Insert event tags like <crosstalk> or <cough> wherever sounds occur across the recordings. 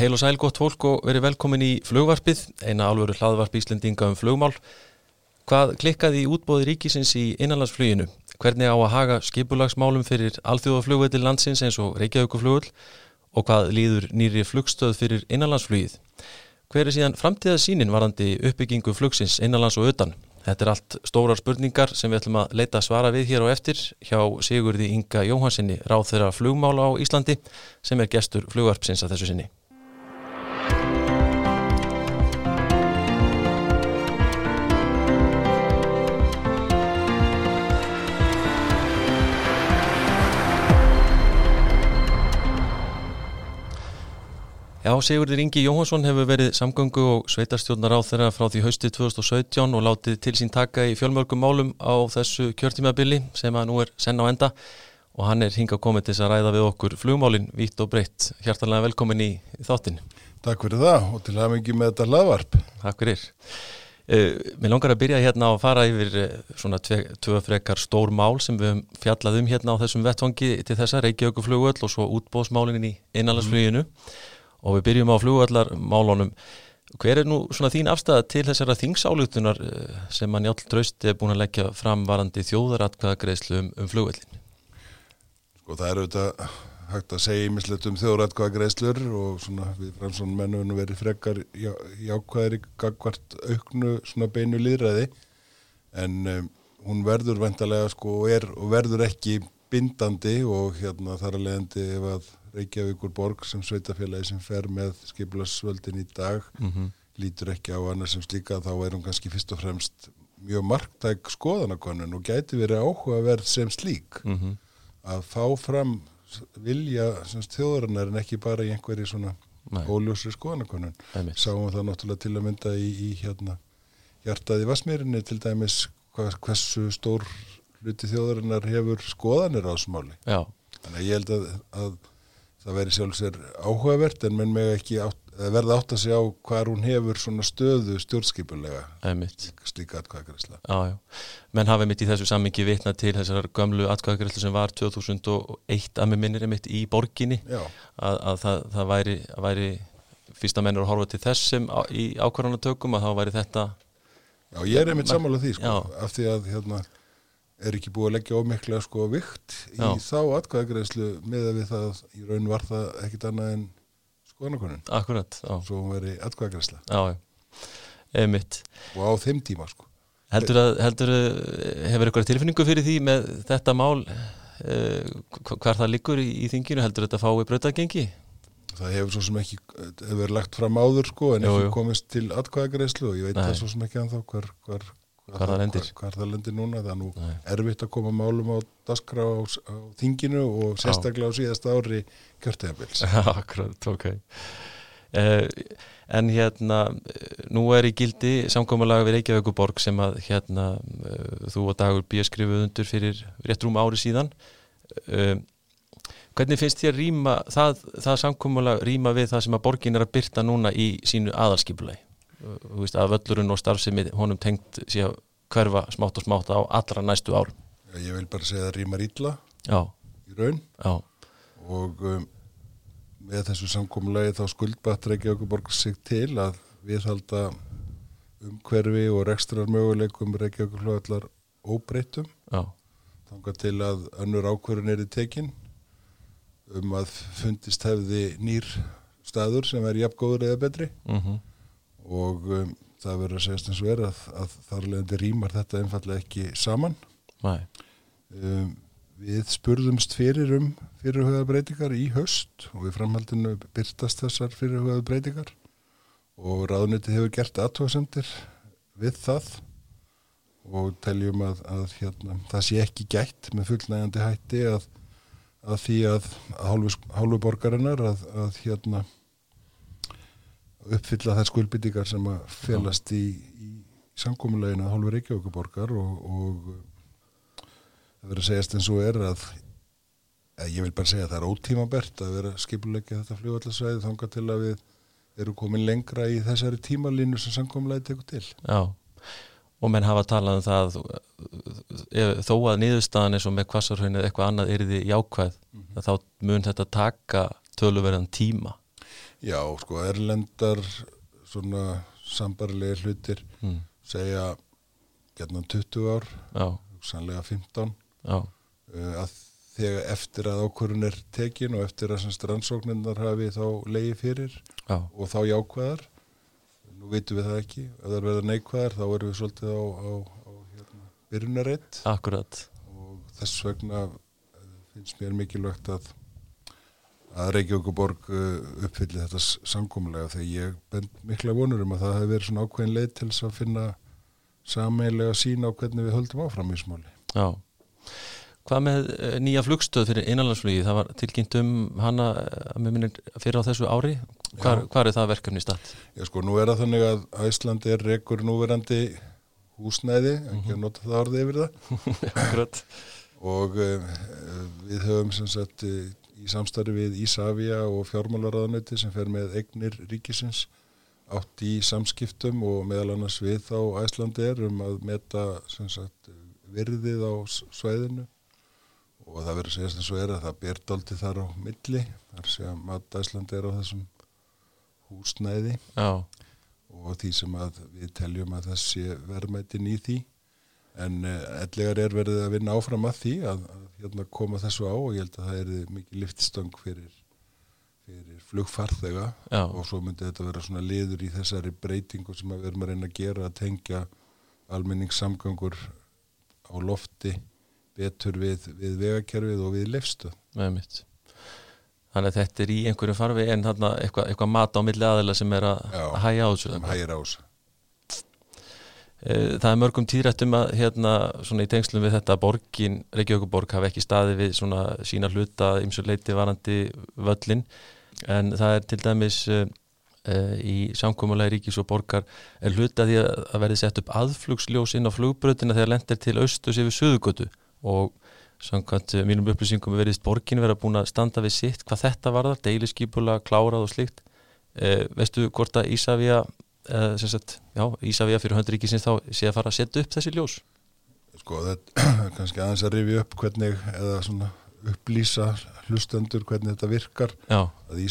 Heil og sæl gott fólk og verið velkomin í flugvarpið, eina alvöru hlaðvarp Íslendinga um flugmál. Hvað klikkaði í útbóði ríkisins í innanlandsfluginu? Hvernig á að haga skipulagsmálum fyrir alþjóðaflugveitil landsins eins og Reykjavíkuflugull og hvað líður nýri flugstöð fyrir innanlandsflugið? Hver er síðan framtíðasínin varandi uppbyggingu flugsins innanlands og utan? Þetta er allt stórar spurningar sem við ætlum að leita svara við hér á eftir hjá Sigurði Inga Jóhansinni, ráð þeirra flugmála á Íslandi sem er gestur flugvarpsins að þessu sinni. Já, Sigurður Ingi Jóhansson hefur verið samgöngu og sveitarstjórnar á þeirra frá því hausti 2017 og látið til sín taka í fjölmörgum málum á þessu kjörtímabili sem að nú er senn á enda og hann er hinga komið til þess að ræða við okkur flugmálin vítt og breytt. Hjartalega velkomin í þáttin. Takk fyrir það og til mikið með þetta hlaðvarp. Takk fyrir. Uh, mér langar að byrja hérna að fara yfir uh, svona tvö frekar stór mál sem við fjallað um hérna á þessum vettvangi til þessa Reykjavíkuflugöld og svo útbóðsmálinin í einalagsfluginu. Og við byrjum á flugvallarmálunum. Hver er nú svona þín afstæða til þessara þingsálutunar eh, sem að Njálf Draust er búin að leggja fram varandi þjóðaratkvæðagreðslu um, um flugvallin Sko það eru þetta hægt að segja ímislegt um þjóðaratkvæðagreðslur og svona við framsvonum mennum verið frekar jákvæðir í gagvart auknu svona beinu líðræði en um, hún verður vendalega sko og, er, og verður ekki bindandi og hérna þar að leiðandi ef að Reykjavíkur borg sem sveitafélagi sem fer með skiplasvöldin í dag mm -hmm. lítur ekki á annars sem slíka þá er hún kannski fyrst og fremst mjög marktæk skoðanakonun og gæti verið áhugaverð sem slík. Mm -hmm. að fá fram vilja þjóðarinnar en ekki bara í einhverji svona óljósri skoðanakonun sáum það náttúrulega til að mynda í, í hérna hjartaði Vasmírinni til dæmis hversu stór hluti þjóðarinnar hefur skoðanir á smáli þannig að ég held að, að það veri sjálfsvegar áhugavert en menn með ekki átt, verða átt að sjá hvað hún hefur svona stöðu stjórnskipulega slíka atkvæðagræsla menn hafa mitt í þessu sammingi vitna til þessar gömlu atkvæðagræslu sem var 2001 að með minnir mitt í borginni. Að, að það, það væri, væri fyrsta mennur að horfa til þessum í ákvarðanatökum að þá væri þetta Já, ég er einmitt sammála því sko, af því að hérna er ekki búið að leggja ómikla sko vikt í já. þá atkvæðagreðslu með að við það í raun var það ekkit annað en skoðanakonin Akkurat, já Svo hún veri atkvæðagreðsla Já, já, emitt Og á þeim tíma sko Heldur að, heldur að, hefur eitthvað tilfinningu fyrir því með þetta mál eh, hvar það liggur í, í þinginu, heldur þetta fái brötagengi? Það hefur svo sem ekki, hefur verið lagt fram áður sko en jú, ekki jú. komist til atkvæðagreðslu og ég veit Nei. það svo sem ekki anþá hvar, hvar hvað það lendir. Hvað það lendir núna, það er nú Nei. erfitt að koma málum á daskra á, á þinginu og sérstaklega á síðast ári kjörtegabils <laughs> Akkurat, ok. Eh, En hérna nú er í gildi samkómalega við Reykjavíkuborg sem að hérna eh, þú og Dagur býja skrifuð undur fyrir rétt rúm ári síðan. Eh, Hvernig finnst þér rýma það, það samkómalega rýma við það sem að borgin er að byrta núna í sínu aðalskipulegi veist að völlurinn og starfsemi honum tengt síðan hverfa smátt og smátt á allra næstu ár Já, ég vil bara segja að rýmar illa Já. í raun. Já. og um, með þessu samkómulegi þá skuldbatt Reykjavík borgar sig til að viðhalda umhverfi og rekstrar möguleikum Reykjavík flóðallar óbreytum þángar til að önnur ákverðin er í tekin um að fundist hefði nýr staður sem er jafngóður eða betri. Uh -huh og um, það verður að segjast eins og er að, að þar leðandi rýmar þetta einfallega ekki saman. Um, við spurðumst fyrir um fyrirhugaða breytingar í höst og við framhaldinu byrtast þessar fyrirhugaða breytingar. Og ráðniti hefur gert aðtóðsendir við það og teljum að, að hérna, það sé ekki gætt með fullnægandi hætti að, að því að hálfu borgarinnar að hérna uppfylla þær skuldbyttingar sem að felast í, í samkómuleginu að hálfur Reykjavíkuborgar og, og það verður að segjast eins og er að, að ég vil bara segja að það er ótímabert að vera skipulegja þetta fljóðallarsvæði þanga til að við erum komin lengra í þessari tímalínu sem samkómulegi tekur til. Já, og menn hafa talað um það ef, þó að niðurstaðan eins og með kvassarhauðin eða eitthvað annað er því jákvæð mm -hmm. þá mun þetta taka töluverðan tíma Já, sko, erlendar svona sambarlega hlutir mm. segja getna 20 ár, sannlega 15 já, uh, að þegar eftir að ákvörun er tekin og eftir að rannsóknirnar hafi þá leiði fyrir já, og þá jákvæðar nú veitum við það ekki, ef það verða neikvæðar þá erum við svolítið á, á, á hérna, byrjunareitt akkurat. Og þess vegna eh, finnst mér mikilvægt að að Reykjavíkuborg uh, uppfylli þetta samkomulega þegar ég bend mikla vonur um að það hefur verið svona ákveðin leið til þess að finna sameilega sína á hvernig við höldum áfram í smáli. Já Hvað með eh, nýja flugstöð fyrir innanlandsflugi? Það var tilkynnt um hana eh, fyrir á þessu ári. Hvar, hvar er það verkefni statt? Já sko, nú er það þannig að Æslandi er rekur núverandi húsnæði, ekki að nota það orðið yfir það <laughs> Akkurat. og uh, við höfum sem sagt í samstarfi við Ísafja og fjármálaráðanöti sem fer með eignir ríkisins. Átt í samskiptum og meðal annars við þá Æslandi er um að meta sagt virðið á svæðinu. Og það verður að segja þess að er að það ber dálti þar á milli þar sé að mat Æslandi er á þessum húsnæði. Já, og því sem að við teljum að það sé verðmætin í því en uh, ellegar er verið að vinna áfram að því að, að hérna, koma þessu á og ég held að það er mikið liftstöng fyrir, fyrir flugfarþega já, og svo myndi þetta vera svona liður í þessari breytingu sem við erum að reyna að gera að tengja almenningssamgangur á lofti betur við, við vegakerfið og við lefstöð. með mitt. Þannig að þetta er í einhverju farfi en þarna eitthvað, eitthvað mat á milli aðila sem er að Já. hæja á þessu. sem hægir á þessu. Eh, Það er mörgum tíðrættum að hérna svona í tengslum við þetta borgin, Reykjavíkuborg hafi ekki staði við svona sína hluta ymsur leiti varandi völlin en það er til dæmis uh, í samkómulegi ríkis og borgar er hluta því að, verði sett upp aðflugsljós inn á flugbröðina þegar lendir til austus yfir suðugötu og samkvæmt mínum upplýsingum verðist borgin vera búin að standa við sitt hvað þetta varðar, deiliskipula, klárað og slíkt. Uh, veistu hvort að Ísafja já, Ísafja fyrir hönd ríkisins þá sé að fara að setja upp þessi ljós. Sko þetta er <clears throat> kannski aðeins að rifja upp hvernig eða svona upplýsa hlustendur hvernig þetta virkar. Já, að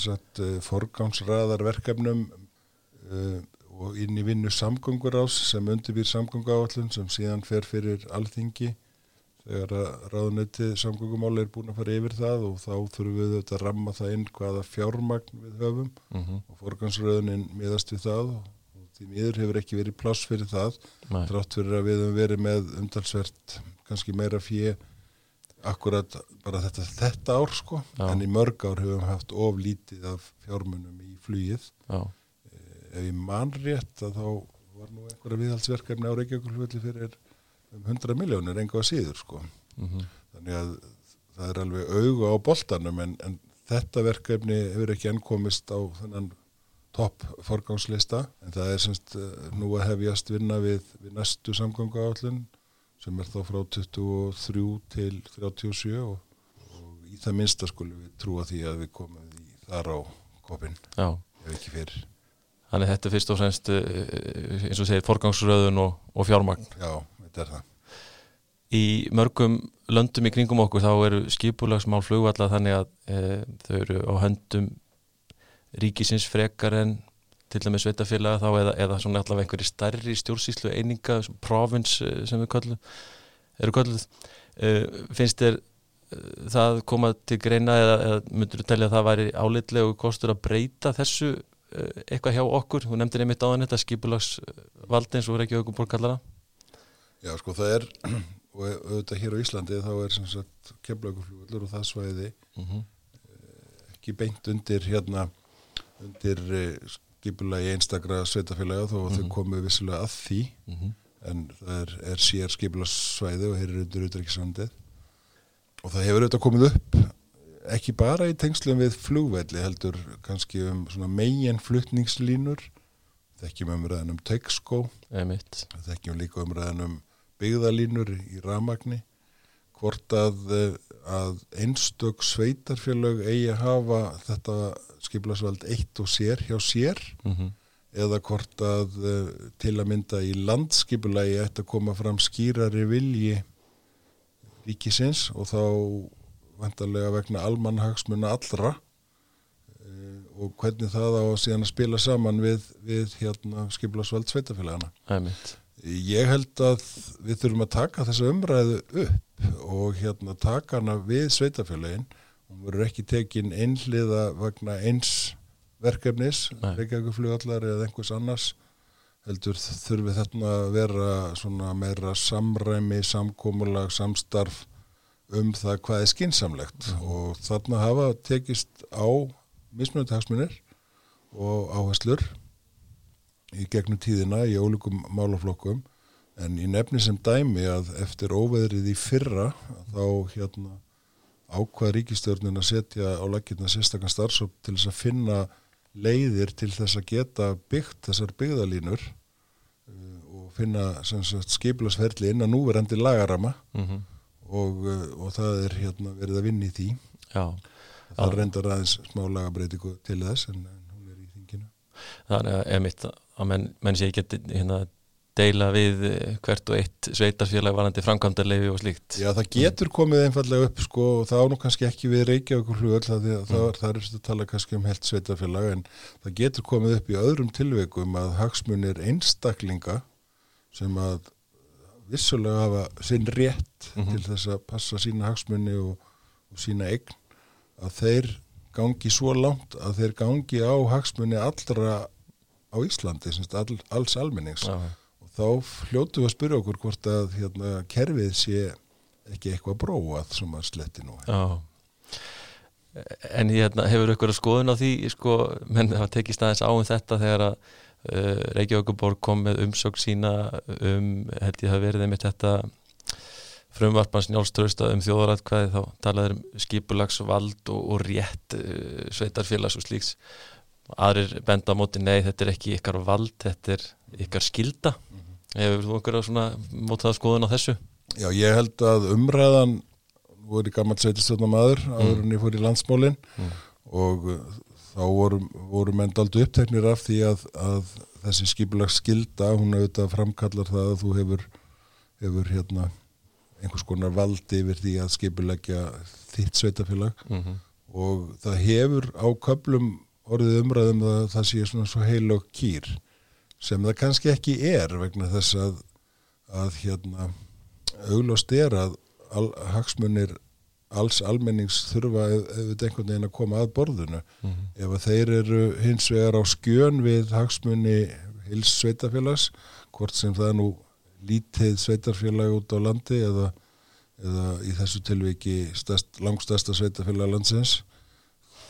sagt eh, forgámsraðar verkefnum uh, og inn í vinnu samgöngur sem undirbýr samgönguáallun sem síðan fer fyrir alþingi þegar að ráðnötið samgöngumál er búin að fara yfir það og þá þurfum við auðvitað að ramma það inn hvaða fjármagn við höfum mm og forgámsröðunin miðast við það og, því miður hefur ekki verið pláss fyrir það Nei. þrátt fyrir að við höfum verið með umtalsvert kannski meira fjö akkurat bara þetta, þetta ár sko Já. en í mörg ár höfum haft of lítið af fjármunum í flugið já, ef ég man rétt að þá var nú einhverja viðhaldsverkefni á Reykjavíkulfulli fyrir um 100 miljónir enga á síður sko. Mm þannig að það er alveg auga á boltanum en, en þetta verkefni hefur ekki ennkomist á þennan topp forgangslista en það er semst eh, nú að hefjast vinna við, við næstu samgangu áallun sem er þá frá 23 til 37 og, og í það minnsta skulum við trúa því að við komum því þar á kopin já. ef ekki fyrir. Þannig þetta fyrst og fremst uh, eins og segir forgangsröðun og, og fjármagn. Já, þetta er það. Í mörgum löndum í kringum okkur þá eru skipulagsmál flugvalla þannig að uh, þau eru á höndum ríkisins frekar en til dæmis sveitafélaga þá eða, eða svona allavega einhverju stærri stjórnsýslu eininga, province eh, sem við köllum eru kölluð. Uh, finnst þér uh, það koma til greina eða, eða myndur þú telja að það væri álitlegu kostur að breyta þessu uh, eitthvað hjá okkur, þú nefndir einmitt á þetta skipulagsvaldi eins og Reykjavík borg kallar það Já, sko það er <clears throat> og auðvitað hér á Íslandi þá er sem sagt kemlauguflugvöldur og það svæði mm -hmm. ekki beint undir hérna undir uh, skipulagi einstakra sveitafélaga þó að þau Mhm. komu vissilega að því Mm -hmm. en það er, er sér skipulagsvæði og hér er undir utryggisandið og það hefur auðvitað komið upp ekki bara í tengslum við flugvelli heldur kannski um svona megin flutningslínur þekkjum umræðan um Texco einmitt þekkjum líka umræðan um byggðalínur í ramagni hvort að, eh, að einstök sveitarfélög eigi að hafa þetta skiplasvald eitt og sér hjá sér mm -hmm. eða hvort að eh, til að mynda í landskipulagi ætti að koma fram skýrari vilji ríkisins og þá vantarlega vegna almannhagsmuna allra eh, og hvernig það á síðan að spila saman við, við hérna skiplasveld sveitafélagana. Æmitt. Ég held að við þurfum að taka þessa umræðu upp og hérna taka hana við sveitafélagin. Hún verður ekki tekin einliða vegna eins verkefnis, reykjaguflugallar eða einhvers annars heldur þurfi þetta að vera svona meira samræmi, samkómulag, samstarf um það hvað er skinsamlegt mm. og þarna hafa tekist á mismunandi hagsmunir og áherslur í gegnum tíðina í ólíkum málaflokkum. En í nefni sem dæmi að eftir óveðrið í fyrra þá hérna ákvað ríkistjórnin að setja á lakirna sérstaklega starfsóp til þess að finna leiðir til þess að geta byggt þessar byggðalínur uh, og finna skiplasferli innan núverandi lagarama. Mm -hmm. og, uh, og það er hérna, verið að vinni í því. Já, það já. reyndar aðeins smá lagabreitingu til þess en, en hún er í þinginu. Þannig að emitt að menn, menn sé ekki hérna deila við hvert og eitt sveitarfélag varandi framkvæmdarleifi og slíkt Já, það getur komið einfallega upp sko og það ánú kannski ekki við Reykjavík og hlugall það, mm. það, það er að tala kannski um helt sveitarfélag en það getur komið upp í öðrum tilveikum að hagsmunir einstaklinga sem að vissulega hafa sinn rétt mm -hmm. til þess að passa sína hagsmunni og, og sína eign að þeir gangi svo langt að þeir gangi á hagsmunni allra á Íslandi, all, alls almennings. Já. Þá hljótu við að spyrja okkur hvort að hérna, kerfið sé ekki eitthvað bróað sem að sletti nú. Já, en hérna, hefur ykkur að skoðun á því, sko, menn það tekið staðins á um þetta þegar að uh, Reykjavíkuborg kom með umsökk sína um, held ég að verið einmitt þetta frumvarpans njálströsta um þjóðarætkvæði þá talaður um skipulagsvald og, og rétt uh, sveitarfélags og slíks aðrir benda á móti, nei þetta er ekki ykkar vald, þetta er ykkar skilda Hefur þú einhverja svona mótað skoðun á þessu? Já, ég held að umræðan voru í gammal sveitistöðna maður mm. áður en ég fór í landsmólin mm. og uh, þá voru, voru menn daldu uppteknir af því að, að þessi skipulags skilda, hún auðvitað framkallar það að þú hefur, hefur hérna, einhvers konar valdi yfir því að skipulegja þitt sveitafélag mm -hmm. og það hefur á köplum orðið umræðum að það sé svona svo heil og kýr sem það kannski ekki er vegna þess að, að hérna, auglóst er að al, hagsmunir alls almennings þurfa auðvitað einhvern veginn að koma að borðinu mm -hmm. ef að þeir eru hins vegar á skjön við hagsmunni hils sveitafélags hvort sem það nú lítið sveitarfélag út á landi eða, eða í þessu tilviki stærst, langstasta sveitafélag landsins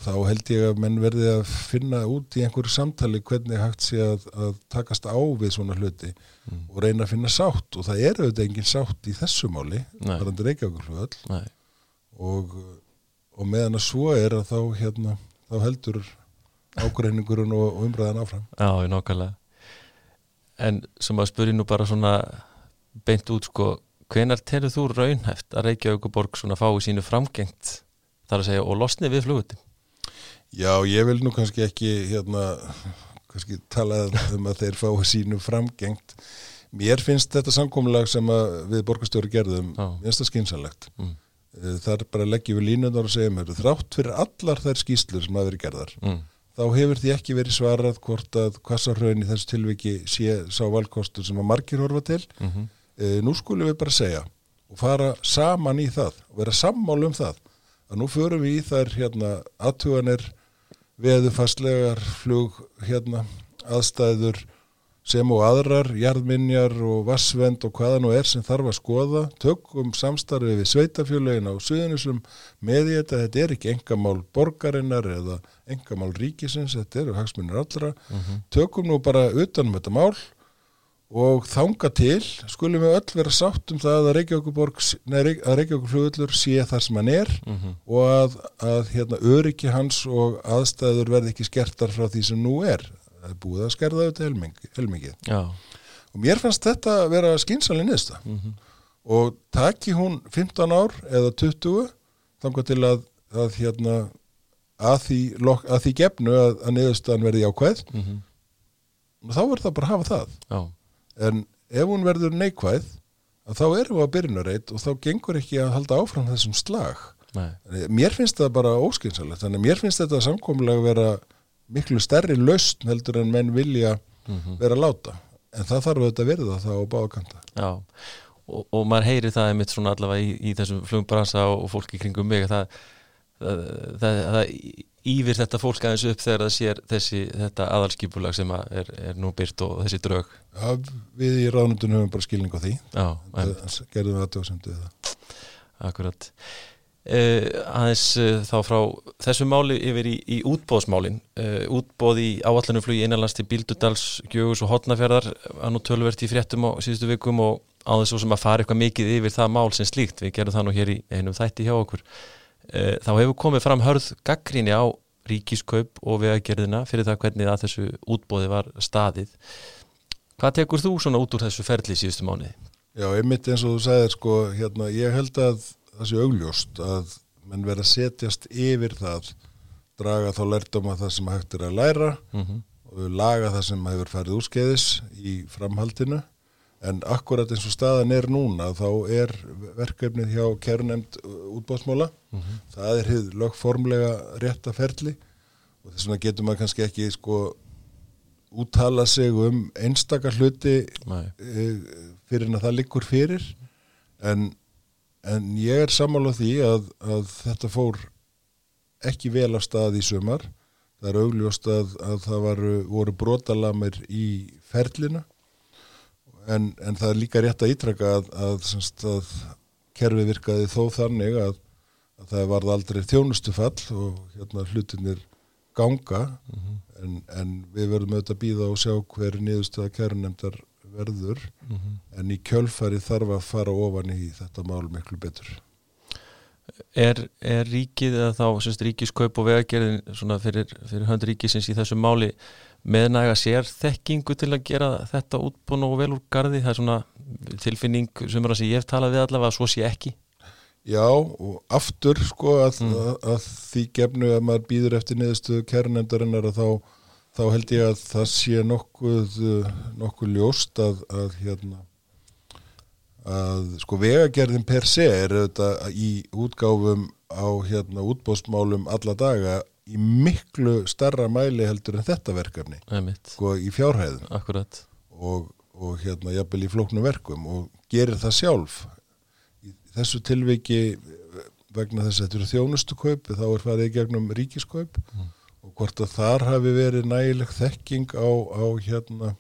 þá held ég að menn verði að finna út í einhverju samtali hvernig hægt sé að, að takast á við svona hluti mm. og reyna að finna sátt. Og það er auðvitað engin sátt í þessu máli það er endur ekki okkur hljóðall og, og meðan að svo er að þá, hérna, þá heldur ágreiningurinn og, og umræðan áfram. Já, ég nokkarlega en sem að spuri nú bara svona beint út sko hvenar telur þú raunhæft að Reykjavík og Borg svona fái sínu framgengt þar að segja og losni við flugutin Já, ég vil nú kannski ekki hérna, kannski tala um að þeir fá sínu framgengt mér finnst þetta samkómulag sem við borgastjóri gerðum minnst að skynsanlegt mm. Eh, þar bara leggjum við línunar og segjum þrátt fyrir allar þær skýslur sem hafa verið gerðar mm. þá hefur því ekki verið svarað hvort að hvassarhraun í þessu tilviki sé sá valkostur sem að margir horfa til mm -hmm. nú skulum við bara segja og fara saman í það og vera sammál um það að nú förum við í þær hérna aðtuganir veðufastlegar flug hérna aðstæður sem og aðrar, jarðminjar og vassvend og hvaða nú er sem þarf að skoða tökum samstarfið við sveitafjölegin á suðunisum með því þetta þetta er ekki engamál borgarinnar eða engamál ríkisins, þetta eru hagsmunir allra, mhm. -huh. tökum nú bara utanum þetta mál og þanga til skulum við öll vera sátt um það að Reykjavík flugullur sé þar sem hann er mm -hmm. og að, að hérna, öryggi hans og aðstæður verði ekki skertar frá því sem nú er það er búið að skerða auðvitað helmingi og mér fannst þetta að vera skynsalinn neðsta mm -hmm. og taki hún 15 ár eða 20 þanga til að, að hérna að því, að því gefnu að, að neðustan verði ákveð mm -hmm. og þá verður það bara að hafa það já en ef hún verður neikvæð þá erum við að byrjunarreit og þá gengur ekki að halda áfram þessum slag. Nei. mér finnst það bara óskynsalegt þannig að mér finnst þetta samkomlega að vera miklu stærri lausn heldur en menn vilja Mhm. vera að láta. En það þarf auðvitað að verða það á bákanta Já, og, og maður heyri það einmitt svona allavega í, í þessum flugbransa og, og fólki kringum mig að það, það, það, það ífir þetta fólk aðeins upp þegar það sér þessi, þetta aðalskipulag sem að er, er nú byrt og þessi drög? Já, við í ráðnundunum höfum bara skilning á því. Já, það gerðum við aðtöðsendu það. Akkurat. Uh, aðeins uh, þá frá þessu máli yfir í, í útbóðsmálin uh, útbóð í áallinu flugi innanlands til Bíldudals, Gjögus og Hotnafjörðar að nú tölvert í fréttum á síðustu vikum og á þessu sem að fara eitthvað mikið yfir það mál sem slíkt, við gerum það nú hér í einum þætti hjá okkur þá hefur komið fram hörð gaggríni á ríkiskaup og vegagerðina fyrir það hvernig að þessu útbóði var staðið hvað tekur þú svona út úr þessu ferli síðustu mánuði? Já, einmitt eins og þú sagðir sko, hérna, ég held að það sé augljóst að menn verða að setjast yfir það draga þá lærtum að það sem hægt er að læra Mm -hmm. og laga það sem hefur farið úrskeiðis í framhaldinu en akkurat eins og staðan er núna þá er verkefnið hjá kærnemnd útbóðsmála það er hið lögformlega rétta ferli. Og þess vegna getur maður kannski ekki sko úttala sig um einstakar hluti Nei. eh, fyrir en að það liggur fyrir. En, en ég er sammála því að, að þetta fór ekki vel af stað í sumar. Það er augljóst að, að það var, voru brotalamir í ferlinu en, en það er líka rétt að ítraka að, að, semst, að kerfi virkaði þó þannig að, að það varð aldrei þjónustufall og hérna hlutinir ganga. En, en við verðum auðvitað að býða og sjá hver niðurstöða kærunemdar verður. En í kjölfari þarf að fara ofan í þetta mál miklu betur. Er, er ríkið eða þá semst, ríkiskaup og vegagerðin svona fyrir, fyrir hönd ríkisins í þessu máli meðnæga sér þekkingu til að gera þetta útbúin og vel úr gardi það er svona tilfinning sem er að sé ég hef talað við allavega að svo sé ekki. Já og aftur sko að, að, að því gefnu að maður býður eftir niðurstöðu kærunemdarinnar að þá, þá held ég að það sé nokkuð, nokkuð ljóst að, að hérna að sko vegagerðin per se er auðvitað í útgáfum á hérna útbóðsmálum alla daga í miklu starra mæli heldur en þetta verkefni. Sko í fjárhæðum. Og, og hérna jafnvel í flóknum verkum og gerir það sjálf. Í þessu tilviki vegna þess að þetta eru þjónustu kaup þá er farið í gegnum ríkiskaup og hvort að þar hafi verið nægileg þekking á, á hérna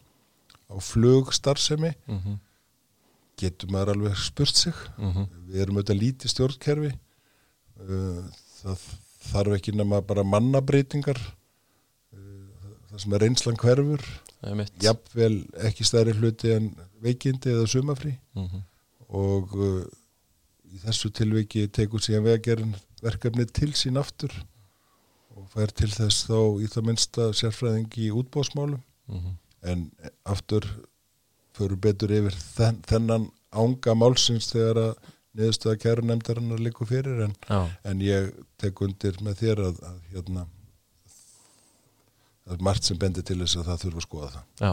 á flugstarfsemi mm -hmm. getur maður alveg spurt sig. Við erum auðvitað lítið stjórnkerfi. Uh, það þarf ekki nema bara mannabreitingar uh, það sem er reynslan hverfur jafnvel ekki stærri hluti en veikindi eða sumafrí mm -hmm. og uh, í þessu tilviki tekur síðan vegagerinn verkefni til sín aftur og fær til þess þá í það minnsta sérfræðing í útbóðsmálum Mm -hmm. en aftur fyrir betur yfir þenn, þennan ánga málsins þegar að niðurstöða kæru nefndarinnar líku fyrir en, en ég tek undir með þér að, að hérna það er margt sem bendir til þess að það þurfa að skoða það. Já,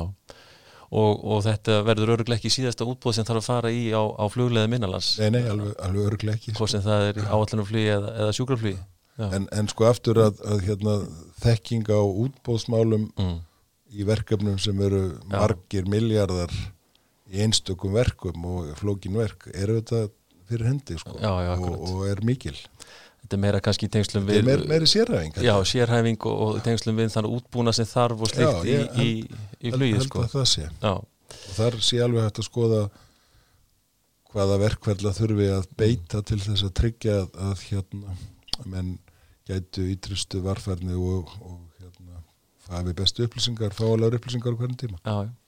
og, og þetta verður öruglega ekki síðasta útbóð sem þarf að fara í á, á flugleði minnalans Nei, nei, alveg, alveg öruglega ekki Hvort sem það er áallunumflugi eða, eða sjúkraflugi? En, en sko aftur að, að hérna, þekking á útbóðsmálum mm. í verkefnum sem eru Já. margir miljardar í einstökum verkum og flókin verk eru þetta fyrir hendi sko já, já, og, og er mikil. Þetta er meira kannski í tengslum við meira, meira sérhæfing Já, sérhæfing og, og tengslum við þannig útbúna sem þarf og slikt í, í, í flugið sko. það sé. og þar sé alveg hægt að skoða hvaða verkverðla þurfi að beita til þess að tryggja að, að hérna menn gætu ítrustu varfærni og, og hérna fafi bestu upplýsingar, fáalega upplýsingar hvernig tíma. Já, já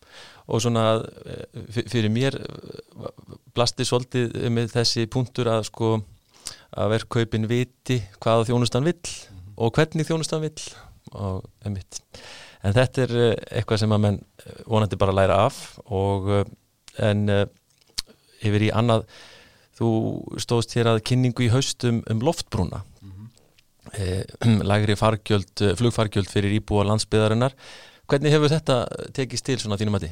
og svona fyrir mér blasti svolítið með þessi punktur að sko að verkkaupin viti hvaða þjónustan vill mm -hmm. og hvernig þjónustan vill og emitt en þetta er eitthvað sem að menn vonandi bara læra af og en yfir í annað þú stóðst hér að kynningu í haustum um loftbrúna mm -hmm. eh, <clears throat> lagri fargjöld flugfargjöld fyrir íbúa landsbyðarinnar hvernig hefur þetta tekist til svona þínum að því?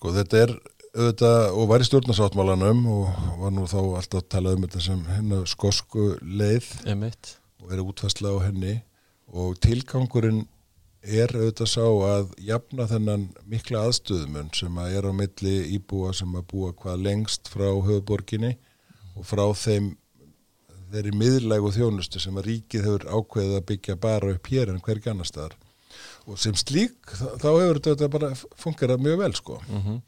Sko þetta er auðvitað og var í stjórnarsáttmálanum og var nú þá alltaf að tala um þetta sem hennar skosku leið. Einmitt. og er útfæsla á henni. Og tilgangurinn er auðvitað sá að jafna þennan mikla aðstöðumun sem að er á milli íbúa sem að búa hvað lengst frá höfuborginni og frá þeim þeirri miðlægu þjónustu sem að ríkið hefur ákveðið að byggja bara upp hér en hvergi annar staðar og sem slík þá hefur þetta bara fungerað mjög vel sko. Mm -hmm.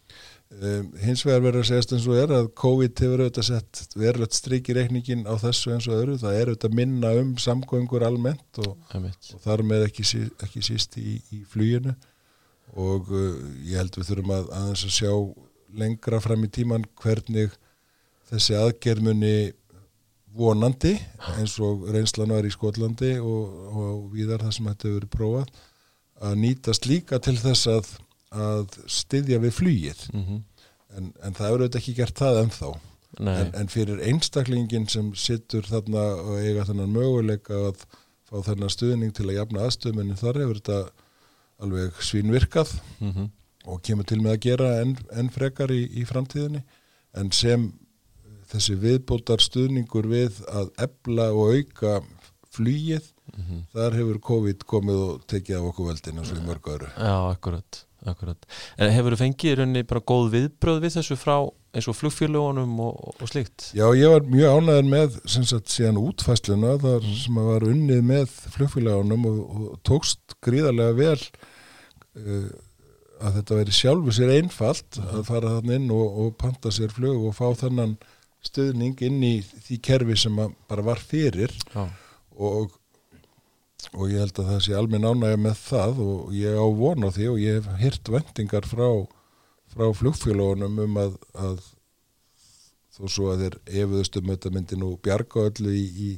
um, hins vegar verður að segjast eins og er að COVID hefur auðvitað sett verðlegt strikið reikningin á þessu eins og öðru. Það er auðvitað minna um samgöngur almennt og, og þar með ekki, ekki síst í, í flýjunu og uh, ég held við þurfum að aðeins að sjá lengra fram í tíman hvernig þessi aðgerðmunni vonandi eins og reynslan var í Skotlandi og, og viðar það sem þetta hefur verið prófað að nýtast líka til þess að, að styðja við flýið mm -hmm. en, en það eru auðvitað ekki gert það ennþá en, en fyrir einstaklingin sem sittur þarna og eiga þannan möguleika að fá þennan stuðning til að jafna aðstöðmennin þar hefur þetta alveg svínvirkað mm -hmm. og kemur til með að gera enn en frekar í, í framtíðinni en sem þessi viðbótar stuðningur við að ebla og auka flýið mm -hmm. þar hefur COVID komið og tekið af okkur veldin eins og í mörg öru Já, akkurat, akkurat En hefur þú fengið raunni bara góð viðbröð við þessu frá eins og flugfélagunum og, og slíkt? Já, ég var mjög ánæður með sem sagt síðan útfæsluna þar sem að var unnið með flugfélagunum og, og tókst gríðarlega vel uh, að þetta veri sjálfu sér einfalt að fara þann inn og, og panta sér flug og fá þannan stöðning inn í því kerfi sem bara var fyrir Já. og og ég held að það sé alveg nánægja með það og ég á von á því og ég hef hirt vendingar frá, frá flugfélagunum um að, að þó svo að þeir efuðustum þetta myndi nú bjarga öllu í, í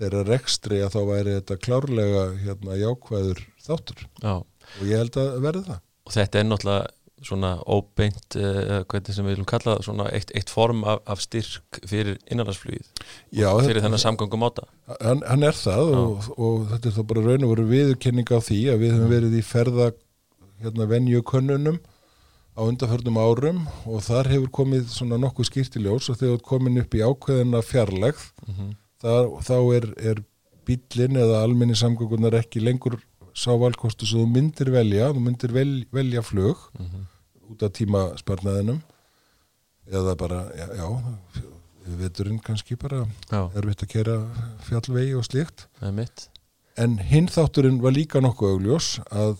þeirra rekstri að þá væri þetta klárlega hérna jákvæður þáttur Já. og ég held að verði það Og þetta er náttúrulega svona óbeint, uh, hvernig sem við viljum kalla svona eitt, eitt form af, af styrk fyrir innanlandsflugið fyrir þennan samgangum áta hann, hann er það og, og þetta er þá bara raun og veru viðurkenning á því að við höfum verið í ferða hérna venjukönnunum á undarförnum árum og þar hefur komið svona nokkuð skýrtiljós og þegar komin upp í ákveðina fjarlægð mm -hmm. þá er, er bílinn eða almenni samgangunar ekki lengur sá valkostu sem þú myndir velja, þú myndir vel, velja flög mm -hmm. út af tímasparnaðinum eða bara, já, já við veiturinn kannski bara já. erfitt að kera fjallvegi og slíkt en hinn þátturinn var líka nokkuð augljós að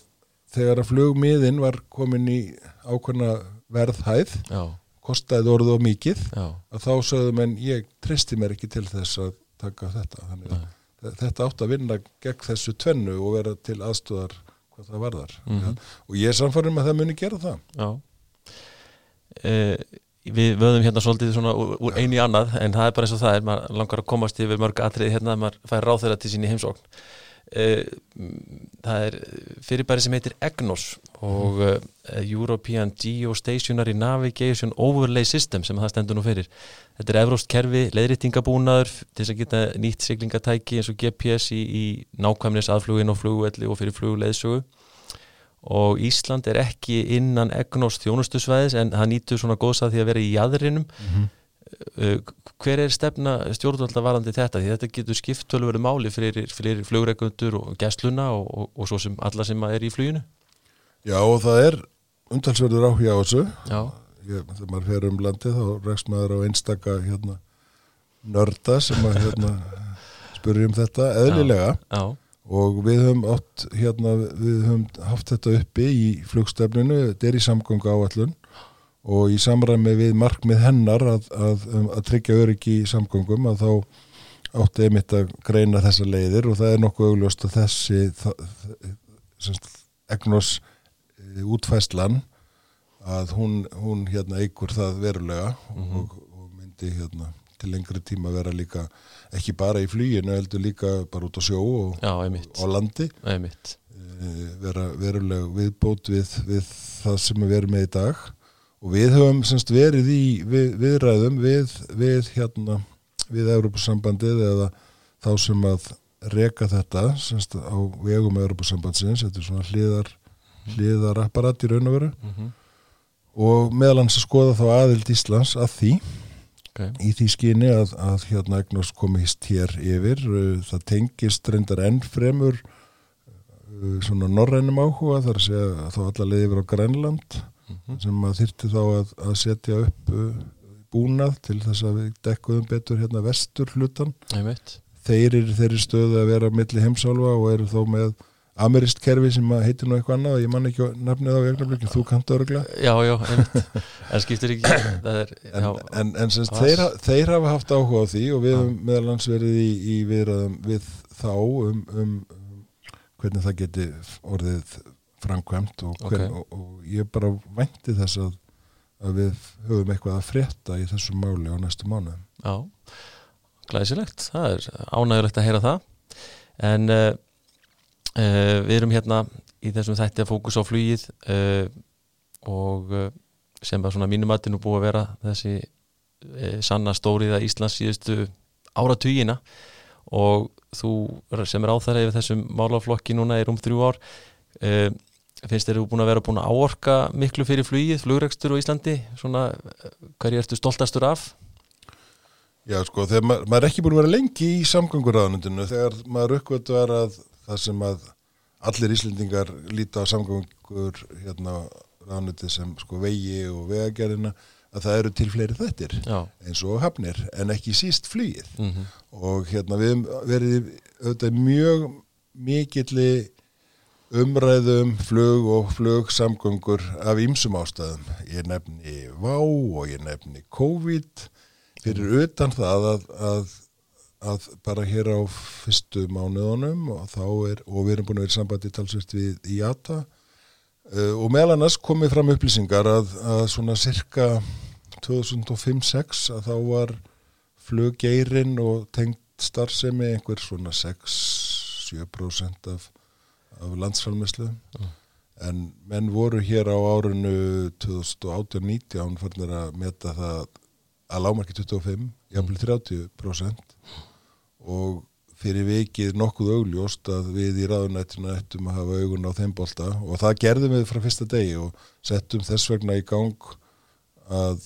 þegar að flugmiðin var komin í ákvæmna verðhæð já. kostaði orðu og mikið að þá sögðum en ég tristi mér ekki til þess að taka þetta þannig að þetta átt að vinna gegn þessu tvennu og vera til aðstöðar hvað það varðar mm -hmm. ja. og ég er samfarið með að það muni gera það Já eh, Við vöðum hérna svolítið svona úr, úr eini annað en það er bara eins og það er, maður langar að komast yfir mörg atrið hérna að maður fær ráð þeirra til sín í heimsókn það er fyrirbæri sem heitir EGNOS og mm. European Geostationary Navigation Overlay System sem það stendur nú fyrir Þetta er evróst kerfi, leðrýttingabúnaður til þess að geta nýtt siglingatæki eins og GPS í, í nákvæmnis aðflugin og flugvelli og fyrir flugleðsögu og Ísland er ekki innan egnóst þjónustusvæðis en það nýtur svona góðsað því að vera í jæðrinum mm -hmm. Uh, hver er stefna stjórnvalda varandi þetta? Því þetta getur skipt tölveru máli fyrir, fyrir flugreikundur og gæsluna og, og, og svo sem alla sem er í fluginu. Já og það er umtalsverður áhuga á þessu. Ég, þegar maður fer um landið þá rekst maður á einstaka hérna, nörda sem að hérna, <laughs> spurjum þetta eðlilega. Já, já. og við höfum, átt, hérna, við höfum haft þetta uppi í flugstefninu, þetta er í samgöngu áallun og í samræmi við markmið hennar að, að, um, að tryggja öryggi í samgöngum að þá átti einmitt að greina þessa leiðir og það er nokkuð augljóst að þessi egnos eh, útfæslan að hún, hún hérna eigur það verulega mm -hmm. og, og myndi hérna til lengri tíma vera líka ekki bara í flýinu, heldur líka bara út á sjó og Já, á landi. E, vera verulega viðbót við, við það sem við verum með í dag og við höfum semst verið í við, viðræðum við, við hérna við Európa-sambandið eða þá sem að reka þetta semst á vegum Európa-sambandsins þetta er svona hliðar hliðarapparat í raun og veru. Mm -hmm og meðal hans að skoða þá aðild Íslands að því. Okay. í því skyni að, að hérna Egnós komist hér yfir. Það tengist reyndar enn fremur uh, svona norrænum áhuga þar að segja að þá alla leiði yfir á Grænland Mhm. sem að þyrti þá að, að setja upp uh, búnað til þess að við dekkuðum betur hérna vestur hlutan þeir eru stöðu að vera milli heimsálfa og eru þó með amerist kerfi sem heitir nú eitthvað annað ég man ekki á nafnið á jögnablikki, þú kannt örgla Já, já, einmitt En skiptir ekki, er en, já, en, en semst, Pass. þeir, þeir hafa haft áhuga á því og við Já. höfum meðal hans verið í, í viðraðum við þá um, um hvernig það geti orðið framkvæmt og, hvern, Ok. og, og ég bara vænti þess að, að við höfum eitthvað að frétta í þessu máli á næstu mánuðum. Já, glæsilegt, það er ánægulegt að heyra það. En uh, uh, við erum hérna í þessum þætti að fókus á flugið uh, og sem var svona mínum aðtinu búið að vera þessi sanna stóriða Íslands síðustu áratugina. Og þú sem er áþæra yfir þessum málaflokki núna í rúm þrjú ár uh, finnst þér þú búin að vera búin að áorka miklu fyrir flugið, flugrekstur á Íslandi. Svona, hverju ertu stoltastur af? Já, sko, þegar maður, maður er ekki búin að vera lengi í samgönguráðanundinu þegar maður uppgötu að það sem að allir Íslendingar líta á samgöngur hérna ráðanundi sem sko vegi og vegagerðina að það eru til fleiri þettir Já, eins og hafnir en ekki síst flugið. Mm og hérna við verið auðvitað mjög mikilli umræðum flug og flugsamgöngur af ýmsum ástæðum. Ég nefni VÁ og ég nefni COVID fyrir utan það að, að, að bara hér á fyrstu mánuðunum og þá er, og við erum búin að vera sambandi talsvist við IATA uh, og meðal annars komið fram upplýsingar að, að svona cirka 2005-06 að þá var fluggeirin og tengt starfsemi einhver svona 6-7% af, af landsfælmislu en menn voru hér á árinu 2018-19 farnir að meta það að lámarki 25, jafnvel 30% og fyrir vikið nokkuð augljóst að við í ráðunættinu ættum að hafa augun á þeim bolta. Og það gerðum við frá fyrsta degi og settum þess vegna í gang að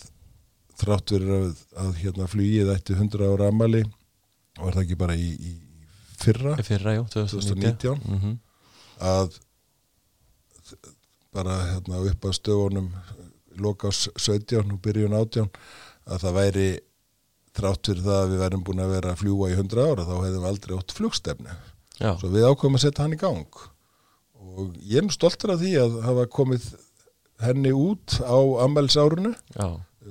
þrátt verið að, að hérna flugið ætti 100 ára amali var það ekki bara í, í fyrra? Fyrra, jú, 2019, 2019. Mhm. Að bara hérna upp að stöfunum loka á 17 og byrjun 18 að það væri þrátt fyrir það að við værum búin að vera að fljúa í 100 ára þá hefðum við aldrei átt flugstefni Já, svo við ákveðum að setja hann í gang. Og ég er nú stoltur af því að hafa komið henni út á ammælsárunu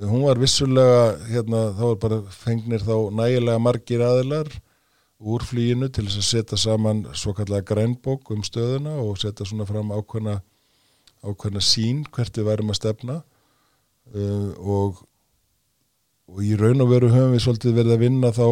hún var vissulega hérna, þá var bara fengnir þá nægilega margir aðilar úr flýinu til þess að setja saman svo kallega grænbók um stöðuna og setja svona fram ákveðna ákveðna sín hvert við værum að stefna. Uh, og og í raun og veru höfum við svolítið verið að vinna þá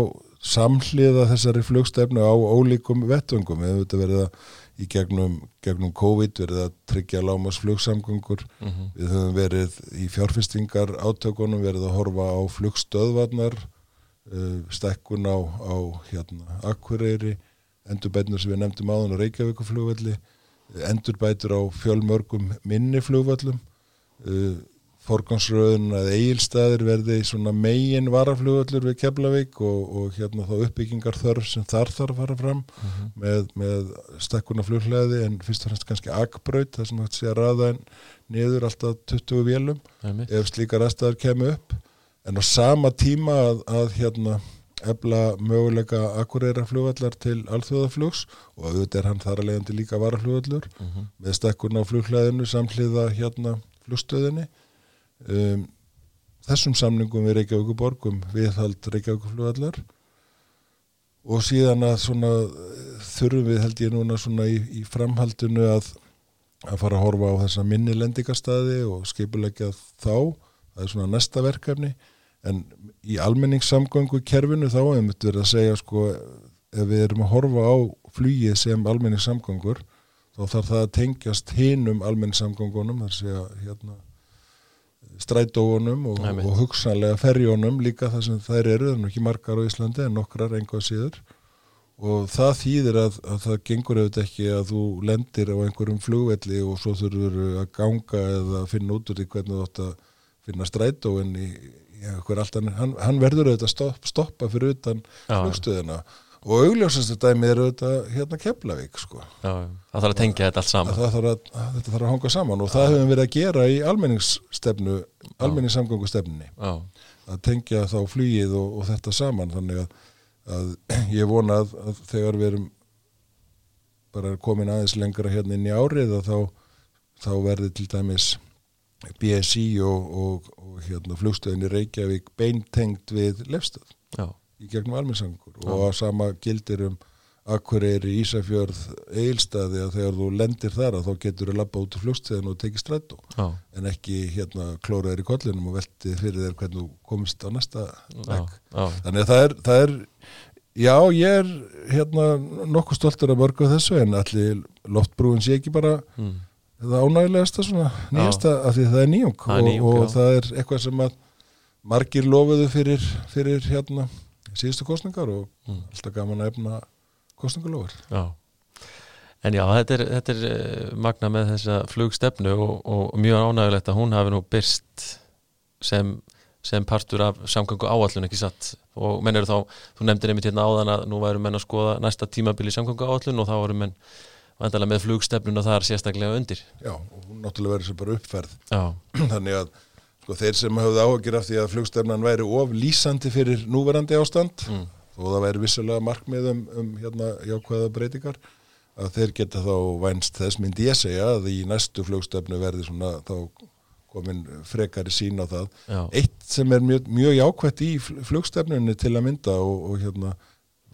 samhliða þessari flugstefnu á ólíkum vettvöngum. Við höfum verið að í gegnum, gegnum COVID verið að tryggja lámas flugsamgöngur mhm, Við höfum verið í fjárfestingar átökunum, verið að horfa á flugstöðvarnar, stekkun á, á hérna, Akureyri, endurbætnur sem við nefndum áðan á Reykjavíkuflugvelli, endurbætur á fjölmörgum minni flugvöllum, uh, forgangsröðun að eigilstaðir verði svona megin varaflugvöllur við Keflavík og, og hérna þá uppbyggingar þörf sem þar þarf að fara fram mhm. með, með stekkuna flughlaði en fyrst og fremst kannski akbraut þar sem hægt sé að raða en niður alltaf 20 vélum ef slíkar aðstæðar kemur upp en á sama tíma að, að hérna efla möguleika akureyra flugvallar til alþjóðaflugs og auðvitað er hann þar að leiðandi líka varaflugvallur Mhm. með stekkuna á flughlaðinu samhliða hérna flugstöðinni. Um, þessum samningum við Reykjavíkuborg um viðhald Reykjavíkuflugvallar og síðan að svona þurfum við held ég núna svona í, í framhaldinu að, að fara að horfa á þessa minni lendingarstaði og skipulegja þá. Það er svona næsta verkefni en í almenningssamgöngu kerfinu þá hefum við verið að segja sko ef við erum að horfa á flugið sem almenningssamgöngur þá þarf það að tengjast hinum almenningssamgöngunum þar segja hérna strætóunum og, og hugsanlega ferjónum líka það sem þær eru, það er ekki margar á Íslandi en nokkrar einhvað síður. Og það þýðir að, að það gengur auðvitað ekki að þú lendir á einhverjum flugvelli og svo þurfur að ganga eða finna út úr því hvernig þú átt að finna strætóin í, í einhver allt annað, hann, hann verður auðvitað stopp, stoppa fyrir utan Já, flugstöðina. Og augljósastu dæmi eru þetta hérna Keflavík sko. Það þarf að tengja þetta allt að saman. Það þarf að, að þetta þarf að hanga saman og það höfum við að gera í almenningsstefnu almenningssamgöngustefnunni. Já, að tengja þá flugið og, og þetta saman þannig að, að ég vona að, að þegar við erum bara komin aðeins lengra hérna inn í árið að þá, þá verði til dæmis BSI og, og, og hérna flugstöðinni Reykjavík beintengt við lefstöð já, í gegnum almennsangur og að sama gildir um Akureyri, Ísafjörð, Eilstaði að þegar þú lendir þar að þá getur þú lappa út í flugstöðin og tekið strætó. Já, en ekki hérna klóraður í kollinum og veltið fyrir þér hvernig þú komist á næsta já, Þannig að það er, það er, já, ég er hérna nokkuð stoltur af mörgu þessu en allir loftbrúin sé ekki bara mm, það ánægilegasta svona nýjasta af því það er nýjung og, nýjung, og það er eitthvað sem að margir lofuðu fyrir, fyrir hérna síðustu kostningar og Mm. alltaf gaman að efna kostningalofur. já En já, þetta er, þetta er eh, magna með þessa flugstefnu og, og mjög ánægulegt að hún hafi nú byrst sem, sem partur af samgöngu áallun ekki satt og menn eru þá, þú nefndir einmitt hérna áðan að nú væru menn að skoða næsta tímabili samgöngu áallun og þá voru menn vandalega með flugstefnuna þar sérstaklega undir. Já, og hún náttúrulega verður sem bara uppferð. Já, <clears throat> þannig að sko, þeir sem hafðu áhugir af því að flugstefnan væri of lýsandi fyrir núverandi ástand mm, og það væri vissulega markmið um, um hérna, jákvæða breytingar að þeir geta þá vænst þess myndi ég segja að í næstu flugstefnu verði svona þá komin frekari sín á það. Já, eitt sem er mjög, mjög jákvætt í fl- flugstefnunni til að mynda og, og hérna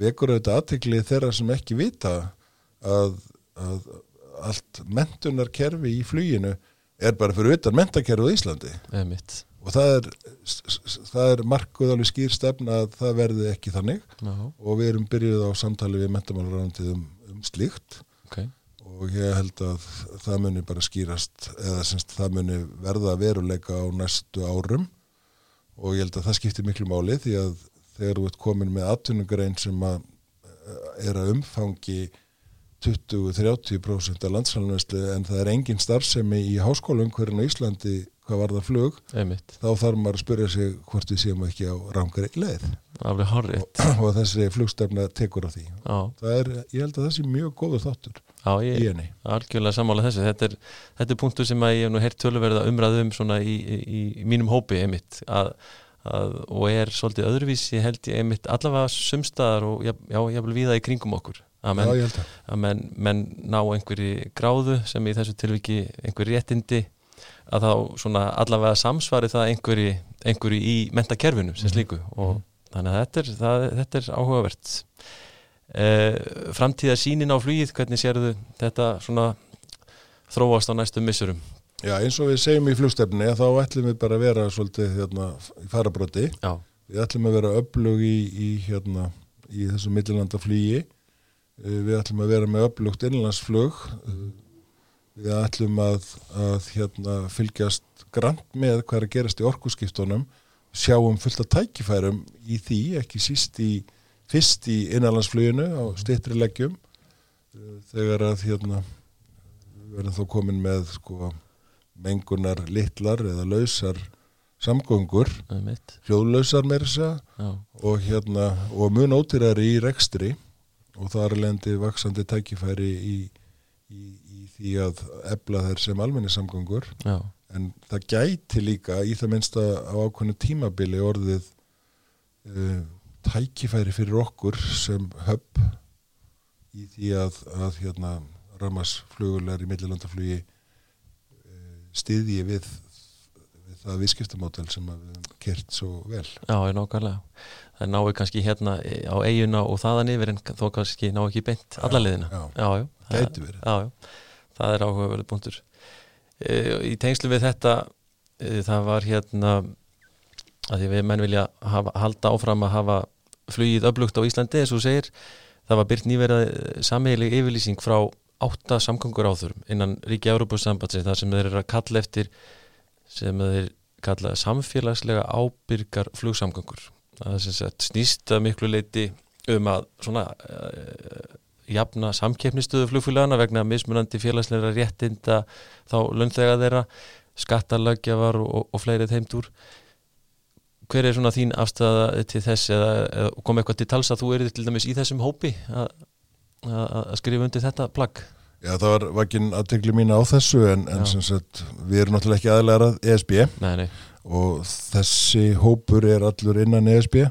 vekur auðvitað aðtekli þeirra sem ekki vita að, að allt mentunarkerfi í fluginu er bara fyrir utan mentakerfi á Íslandi. Einmitt. Og það er, er markuð alveg skýr stefna að það verði ekki þannig. Já, og við erum byrjuð á samtali við mentamálurræðandið um, um slíkt. Ok. Og ég held að það muni bara skýrast eða semst það muni verða veruleika á næstu árum. Og ég held að það skiptir miklu máli því að þegar þú ert komin með atvinnugrein sem að eh, er að umfangi 20-30% af landsfælunveslu en það er engin starfsemi í háskólaumhverjum á Íslandi hvað var það flug einmitt, þá þarf maður að spyrja sig hvort við séum ekki á rángari leið. Horrið og þessi flugstefna tekur á því. Er, ég held að það sé mjög góður þáttur já, ég henni. algjörlega sammála þessu. Þetta er, þetta er punktur sem ég hef nú heyrt tölverða umræðu um í, í, í mínum hópi einmitt að, að, og er svolítið öðruvísi held ég einmitt allavega sumstaðar og já, já, ég vil viða í kringum okkur að menn, Já, að menn, menn ná einhverju gráðu sem í þessu tilviki einhverju réttindi að þá svona allavega samsvari það einhverju, einhverju í mentakerfinu sem slíku. Og þannig að þetta er, það, þetta er áhugavert. Eh, framtíða sínin á flugið, hvernig sérðu þetta svona þróast á næstum missurum Já, eins og við segjum í flugstefni þá ætlum við bara að vera svolítið hérna, í farabroti Já, við ætlum að vera öflug í, í, hérna, í þessu millilanda flugi við ætlum að vera með öflugt innlandsflug Eh, við ætlum að, að hérna, fylgjast grant með hvað er að gerast í orkuskiptunum. Sjáum fullt af tækifærum í því, ekki síst í fyrst í innanlandsfluginu á stittri leggjum. Eh, þegar að hérna við verðum þá komin með sko mengunar litlar eða lausar samgöngur, hljóðlausar Já, og hérna og mun ótyrari í rekstri og það er lendi vaksandi tækifæri í, í, í því að ebla þær sem almenni samgöngur já, en það gæti líka í það minnsta á ákveðnu tímabili orðið uh, tækifæri fyrir okkur sem höpp í því að, að hérna rammarsflugulegar í millilandaflugi uh, stiðji við, við það viðskiptamótel sem að kert svo vel. Já, er nákvæmlega. Það náu kannski hérna á eiguna og þaðan yfir en þó kannski ná ekki beint alla liðina já. já, já, það- Gæti verið. já, já, það er áhugaverið punktur. E, í tengslu við þetta e, það var hérna að því við menn vilja hafa, halda áfram að hafa flugið öflugt á Íslandi eins og þú segir, það var byrt nýverað sameigileg yfirlýsing frá átta samgöngur áþurum innan ríki Európa-sambandsins þar sem þeir eru að kalla eftir sem þeir kalla samfélagslega ábyrgar flugsamgöngur. Það er sem sagt snýst að miklu leiti um að svona uh, jafna samkeppnistöðu flugfélagana vegna mismunandi félagsleira réttinda þá launþega þeirra skattalögjafar og, og fleiri þeimtúr hver er svona þín afstæða til þess eða, eða kom eitthvað til tals að þú erið til dæmis í þessum hópi að, að, að skrifa undir þetta plagg Já, það var vakinn aðtegli mín á þessu en, en sem sagt, við erum náttúrulega ekki aðlæra ESB nei, nei. og þessi hópur er allur innan ESB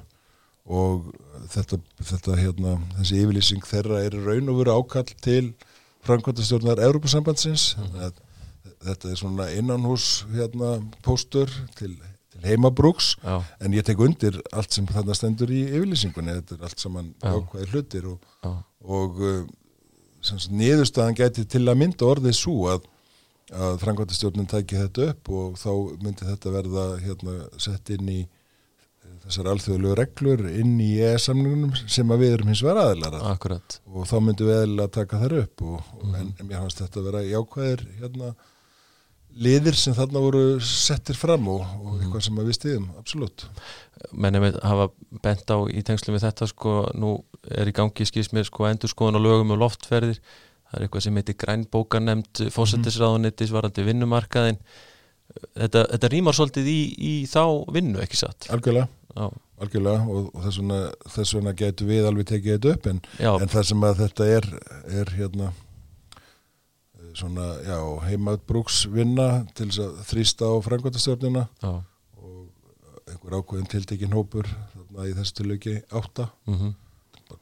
og þetta, þetta hérna, þessi yfirlýsing þeirra er raun og veru ákall til framkvæmtastjórnar Európa-sambandsins mm. þetta er svona innanhús hérna, póstur til, til heimabrúks. Já. en ég tek undir allt sem þarna stendur í yfirlýsingunni. Þetta er allt saman ákvæði hlutir og, og uh, niðurstaðan gæti til að mynda orðið svo að, að framkvæmtastjórnin tæki þetta upp og þá myndi þetta verða hérna, sett inn í þessar alþjóðlegu reglur inn í ES-samningunum sem að við erum hins vegar aðilara akkurat. Og þá myndi við eðlilega taka þær upp og, og en, en mér fannst þetta að vera jákvæðir hérna, liðir sem þarna voru settir fram og, og eitthvað sem að við stiðum, absolutt. Menn ef hafa bent á í tengslu með þetta sko, nú er í gangi skýrs mér sko endur skoðan á lögum og loftferðir. Það er eitthvað sem heitir grænbókanemnd fósettisráðunittis varandi vinnumarkaðin þetta, þetta rýmar svolítið í, í þá vinnu ekki satt? Algjörlega, já, algjörlega og, og þess vegna, vegna getur við alveg tekið þetta upp en, en það sem að þetta er er hérna svona, já, heimaðbrúksvinna til þess að þrýsta á frangvöldastjórnina og einhver ákveðin tiltekin hópur þarna í þessu tilöki átta. Mhm,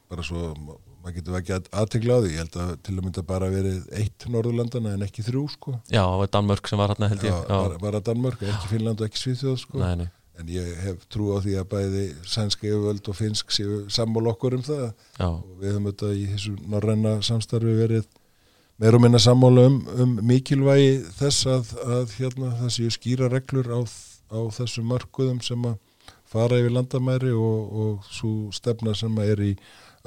bara svo ma- maður getur ekki aðtegla á því. Ég held að til að mynda bara verið eitt Norðurlandana en ekki þrjú sko. Já, það var Danmörk sem var hérna held ég. Já, bara, bara Danmörk, ekki Finnland og ekki Svíþjóð sko. Nei, nei, en ég hef trú á því að bæði sænska yfirvöld og finnsk séu sammál okkur um það. Já, og við höfum þetta í þessu norræna samstarfi verið meir og minna sammála um, um mikilvægi þess að, að hérna, það séu skýra reglur á, á þessum markuðum sem að fara yfir landamæri og, og svo stefna sem að er í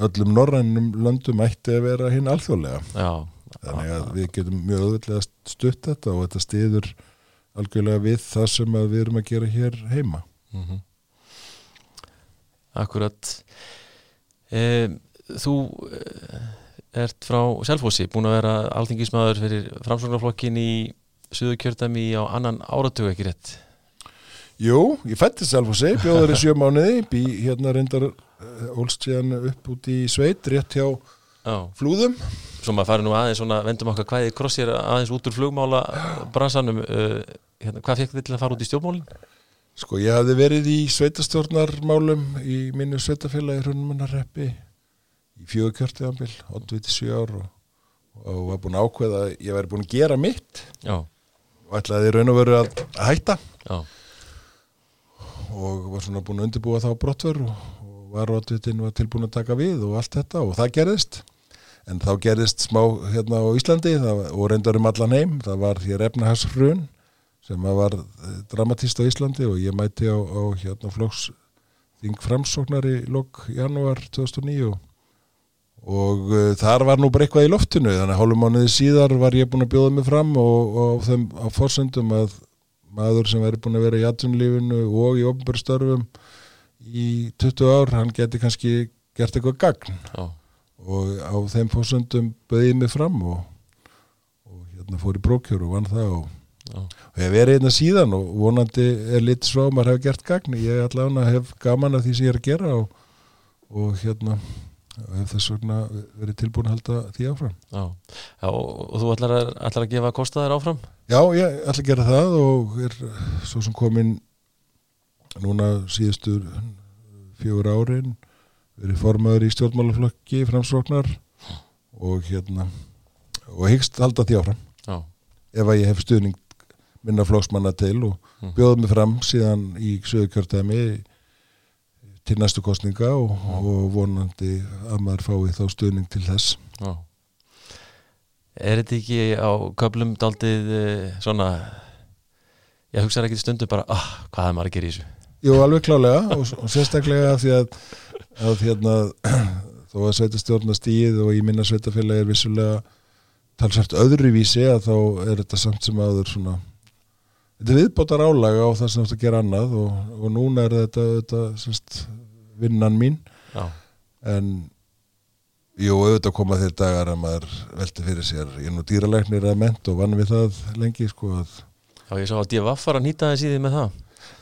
öllum norrænum löndum ætti að vera hinn alþjóðlega. Já. Þannig að við getum mjög öðvöldlega stutt þetta og þetta stiður algjörlega við það sem við erum að gera hér heima. Mm Akkurat. Um, Þú eh, ert frá Selfossi búin að vera alþingismæður fyrir framsóknarflokkin í Suðurkjördæmi á annan áratug ekki rétt Jú, ég fætti segi, bjóður í sjö mánuði, bý hérna reyndar ólst síðan upp út í sveit, rétt hjá Já, flúðum. svo maður fari nú aðeins svona, vendum okkar hvaðið krossir aðeins út úr flugmála bransanum uh, hérna, hvað fekk þið til að fara út í stjórnmálin? Sko, ég hafði verið í sveitastjórnarmálum í mínu sveitafélagi Hrunmannarreppi í fjögurkjörtiðanbíl, 87 ár og, og var búin að ákveða að ég væri búin að gera mitt. Já, og ætlaði raun og veru að að hætta. Já, og var svona búin að undirbúa þá brottför og, og var rótvitin var tilbúin að taka við og allt þetta og það gerðist. En þá gerðist smá hérna á Íslandi það, og reyndar um allan heim það var hér efnahagshrun sem var eh, dramatist á Íslandi og ég mæti á, á hérna flóks þing framsóknar í lok janúar 2009 og, og uh, þar var nú bara eitthvað í loftinu þannig að hálfum mánuði síðar var ég búin að bjóða mig fram og, og á þeim á forsendum að maður sem væri búin að vera í atvinnulífinu og í ofnbjörnstörfum í 20 ár, hann geti kannski gert eitthvað gagn. Já, og á þeim fórsöndum böðið mig fram og, og hérna fór í brókjör og vann það og, og ég verið hérna síðan og vonandi er litið svo að maður hefur gert gagn. Ég allavega hef gaman af því sem ég er að gera og, og hérna og hef þess vegna verið tilbúin að halda því áfram já, já og, þú ætlar að, ætlar að gefa kostaðir áfram? Já, ég ætla að gera það og er svo sem komin núna síðustu fjögur árin verið formaður í stjórnmálaflokki framsóknar og hérna og hyggst halda því áfram Já, ef að ég hef stuðning minna flokksmanna til og Mm. bjóða mig fram síðan í sögurkjörtæmi til næstu kostninga og, og vonandi að maður fái þá stuðning til þess. Já. Er þetta ekki á köflum daldið uh, svona ég hugsaði ekki stundum bara, ah, hvað er maður að gera í þessu? Jú, alveg klálega og, og sérstaklega því að, að hérna, <clears throat> þó að sveitastjórna stíð og í minna sveitafélagi er vissulega talsvært öðruvísi að þá er þetta samt sem aður svona þetta er viðbótar álaga á það sem þú ert að gera annað og, og núna er þetta, þetta semst, vinnan mín. Já, en jú, auðvitað koma þér dagar að maður velti fyrir sér ég er nú dýralæknir að ment og vann við það lengi sko að já ég sá að DFF var að nýta þess í því með það.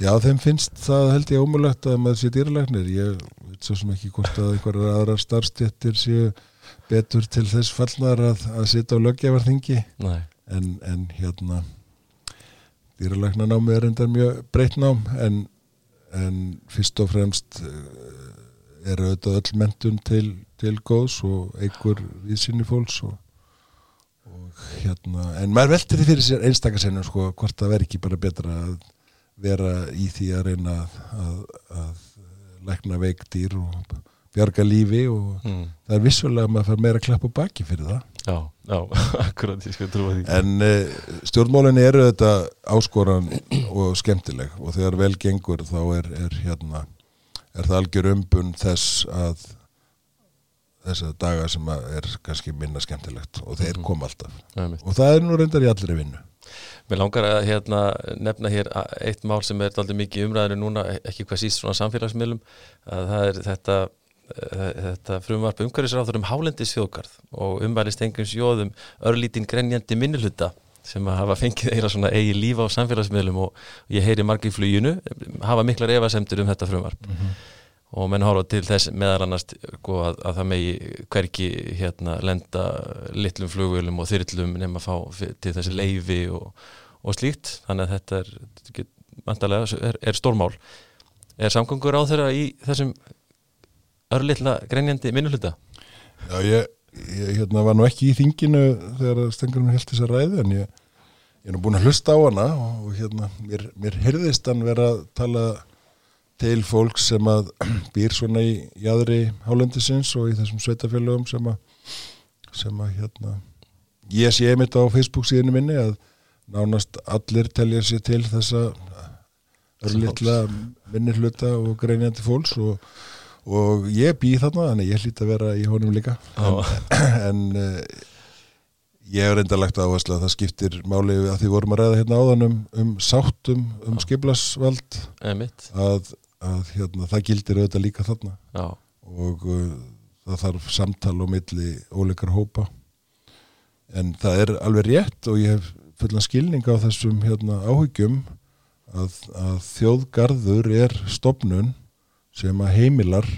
Já, þeim finnst það held ég ómulagt að maður sé dýralegnir. Ég veit svo sem ekki hvort að einhverjar aðra starfstéttir séu betur til þess fallnar að, að sitja á löggjafarþingi. Nei, en, en hérna dýralegna námi er enda mjög breytt nám en, en fyrst og fremst eh, er auðvitað öll mentun til, til góðs og einhver viðsynni fólks og, hérna en maður veltir því fyrir sér einstakasennum sko, hvort það veri ekki bara betra að vera í því að reyna að, að, að lækna veikdýr og bjarga lífi og mm. það er vissulega að maður fær meira klapp á baki fyrir það já, já, <laughs> akkurat, ég skal trúa því En uh, stjórnmálinn eru þetta áskoran og skemmtileg og þegar vel gengur þá er, er hérna er það algjör umbun þess að þessa daga sem að er kannski minna skemmtilegt og þeir Mhm. koma alltaf Einmitt. og það er nú reyndar í allri vinnu Mér langar að hérna, nefna hér eitt mál sem er aldrei mikið umræðinu núna, ekki hvað síst svona samfélagsmiðlum, að það er þetta, eh, þetta frumvarp umhverfisráður um hálendis þjóðgarð og umvælist engums jóðum örlítinn grenjandi minnuluta sem að hafa fengið eira svona eigi lífa á samfélagsmiðlum og ég heyri margir í fluginu hafa miklar efasemtur um þetta frumvarp. Og menn horfa til þess meðal annars sko, að, að það megi hverki hérna lenda litlum flugvölum og þyrlum nema að fá til þessi leifi og, og slíkt. Þannig að þetta er, er, er stórmál. Er samgöngur á þeirra í þessum örlitla grenjandi minnuluta Já, ég, ég hérna, var nú ekki í þinginu þegar stengur mér helt þess að ræðu en ég, ég er nú búin að hlusta á hana og, hérna, mér, mér heyrðist hann vera að tala til fólk sem að <clears throat> býr svona í jæðri hálendisins og í þessum sveitafélögum sem að sem að hérna ég sé einmitt á Facebook síðinu minni að nánast allir telja sér til þessa örlitla minni hluta og greinjandi fólks og, og ég bý þarna þannig ég hlýt að vera í honum líka. En, <clears throat> en uh, ég hef reynda lagt áherslu að það skiptir máli að því vorum að ræða hérna áðan um, um sáttum um skiplasvald eða mitt að, að hérna, það gildir auðvitað líka þarna. Já, og uh, það þarf samtal á milli óleikar hópa. En það er alveg rétt og ég hef fullan skilning á þessum hérna, áhyggjum að, að þjóðgarður er stopnun sem að heimilar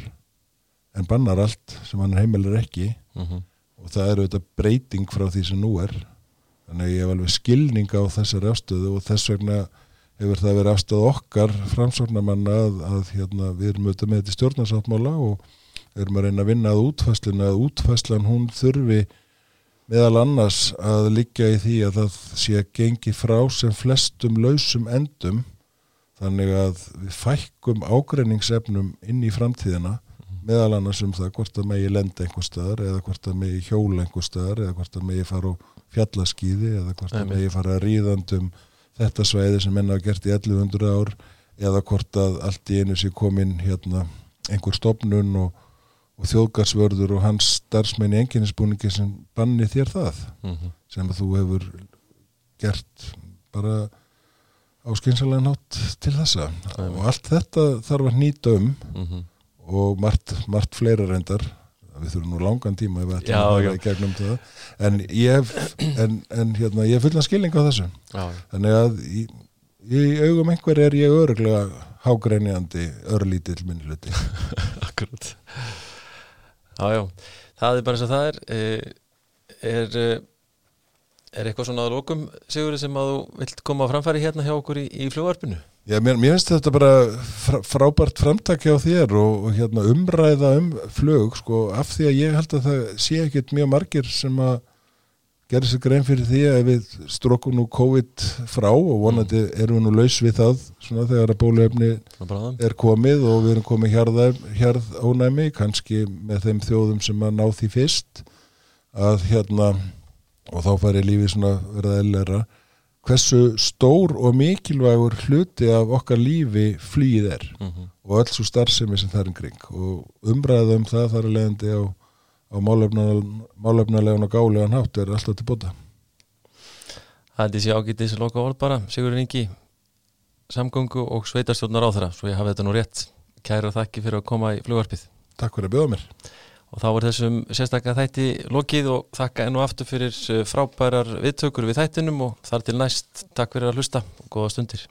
en bannar allt sem hann heimilar ekki. Mm og það er auðvitað breyting frá því sem nú er. Þannig að ég hef alveg skilning á þessari afstöðu og þess vegna hefur það verið afstöðu okkar framsóknarmanna að, að hérna, við erum auðvitað með þetta stjórnarsáttmála og erum að reyna að vinna að útfæslinu að útfæslan hún þurfi meðal annars að liggja í því að það sé að gengi frá sem flestum lausum endum þannig að við fækkum ágreiningsefnum inn í framtíðina meðal annars um það hvort að megi lenda einhver staðar eða hvort að megi hjóla einhver staðar eða hvort að megi fara á fjallaskýði eða hvort að megi fara ríðandum þetta svæði sem menna hafa gert í 1100 ár eða hvort að allt í einu sé komin hérna einhver stopnun og, og þjóðgarsvörður og hans starfsmenn í enginnisbúningi sem banni þér það mm sem að þú hefur gert bara á skynsalega nátt til þessa. Einmitt. og allt þetta þarf að nýta um -hmm. og margt, margt fleira reyndar. Við þurfum nú langan tíma Já, já. fara í gegnum það. En ég hef, en, en, hérna, ég hef fullan skilning á þessu. Já, þannig að í, í augum einhver er ég öruglega hágreinjandi örlítill minnluti <laughs> akkurat. Já, já, það er bara eins og það er. Eh, er eh, er eitthvað svona að lókum Sigurði sem að þú vilt koma á framfæri hérna hjá okkur í, í fljóvarpinu Já, mér, mér finnst þetta bara fr frábært framtak hjá þér og, og hérna, umræða um flug sko, af því að ég held að það sé ekkit mjög margir sem að gera sér grein fyrir því að við strókum nú COVID frá og vonandi erum við nú laus við það svona þegar að það. er komið og við erum komið hjarð ónæmi, kannski með þeim þjóðum sem að ná því fyrst að hérna og þá færi lífið svona verða eðlera hversu stór og mikilvægur hluti af okkar lífi flýið er Mhm. og öll svo starfsemi sem það er kring. Og umræða um það þar að leiðandi á, á málefnalegan og gálegan hátt er alltaf til bóta. Það er þessi ágæti þessi loka orð bara Sigurður Ingi samgöngu og sveitarstjórnar á þeirra svo ég hafi þetta nú rétt. Kæra þakki fyrir að koma í flugvarpið. Takk fyrir að bjóða mér og þá er þessum sérstaklega þætti lokið og þakka enn og aftur fyrir eh, frábærar viðtökur við þættinum og þar til næst. Takk fyrir að hlusta og góða stundir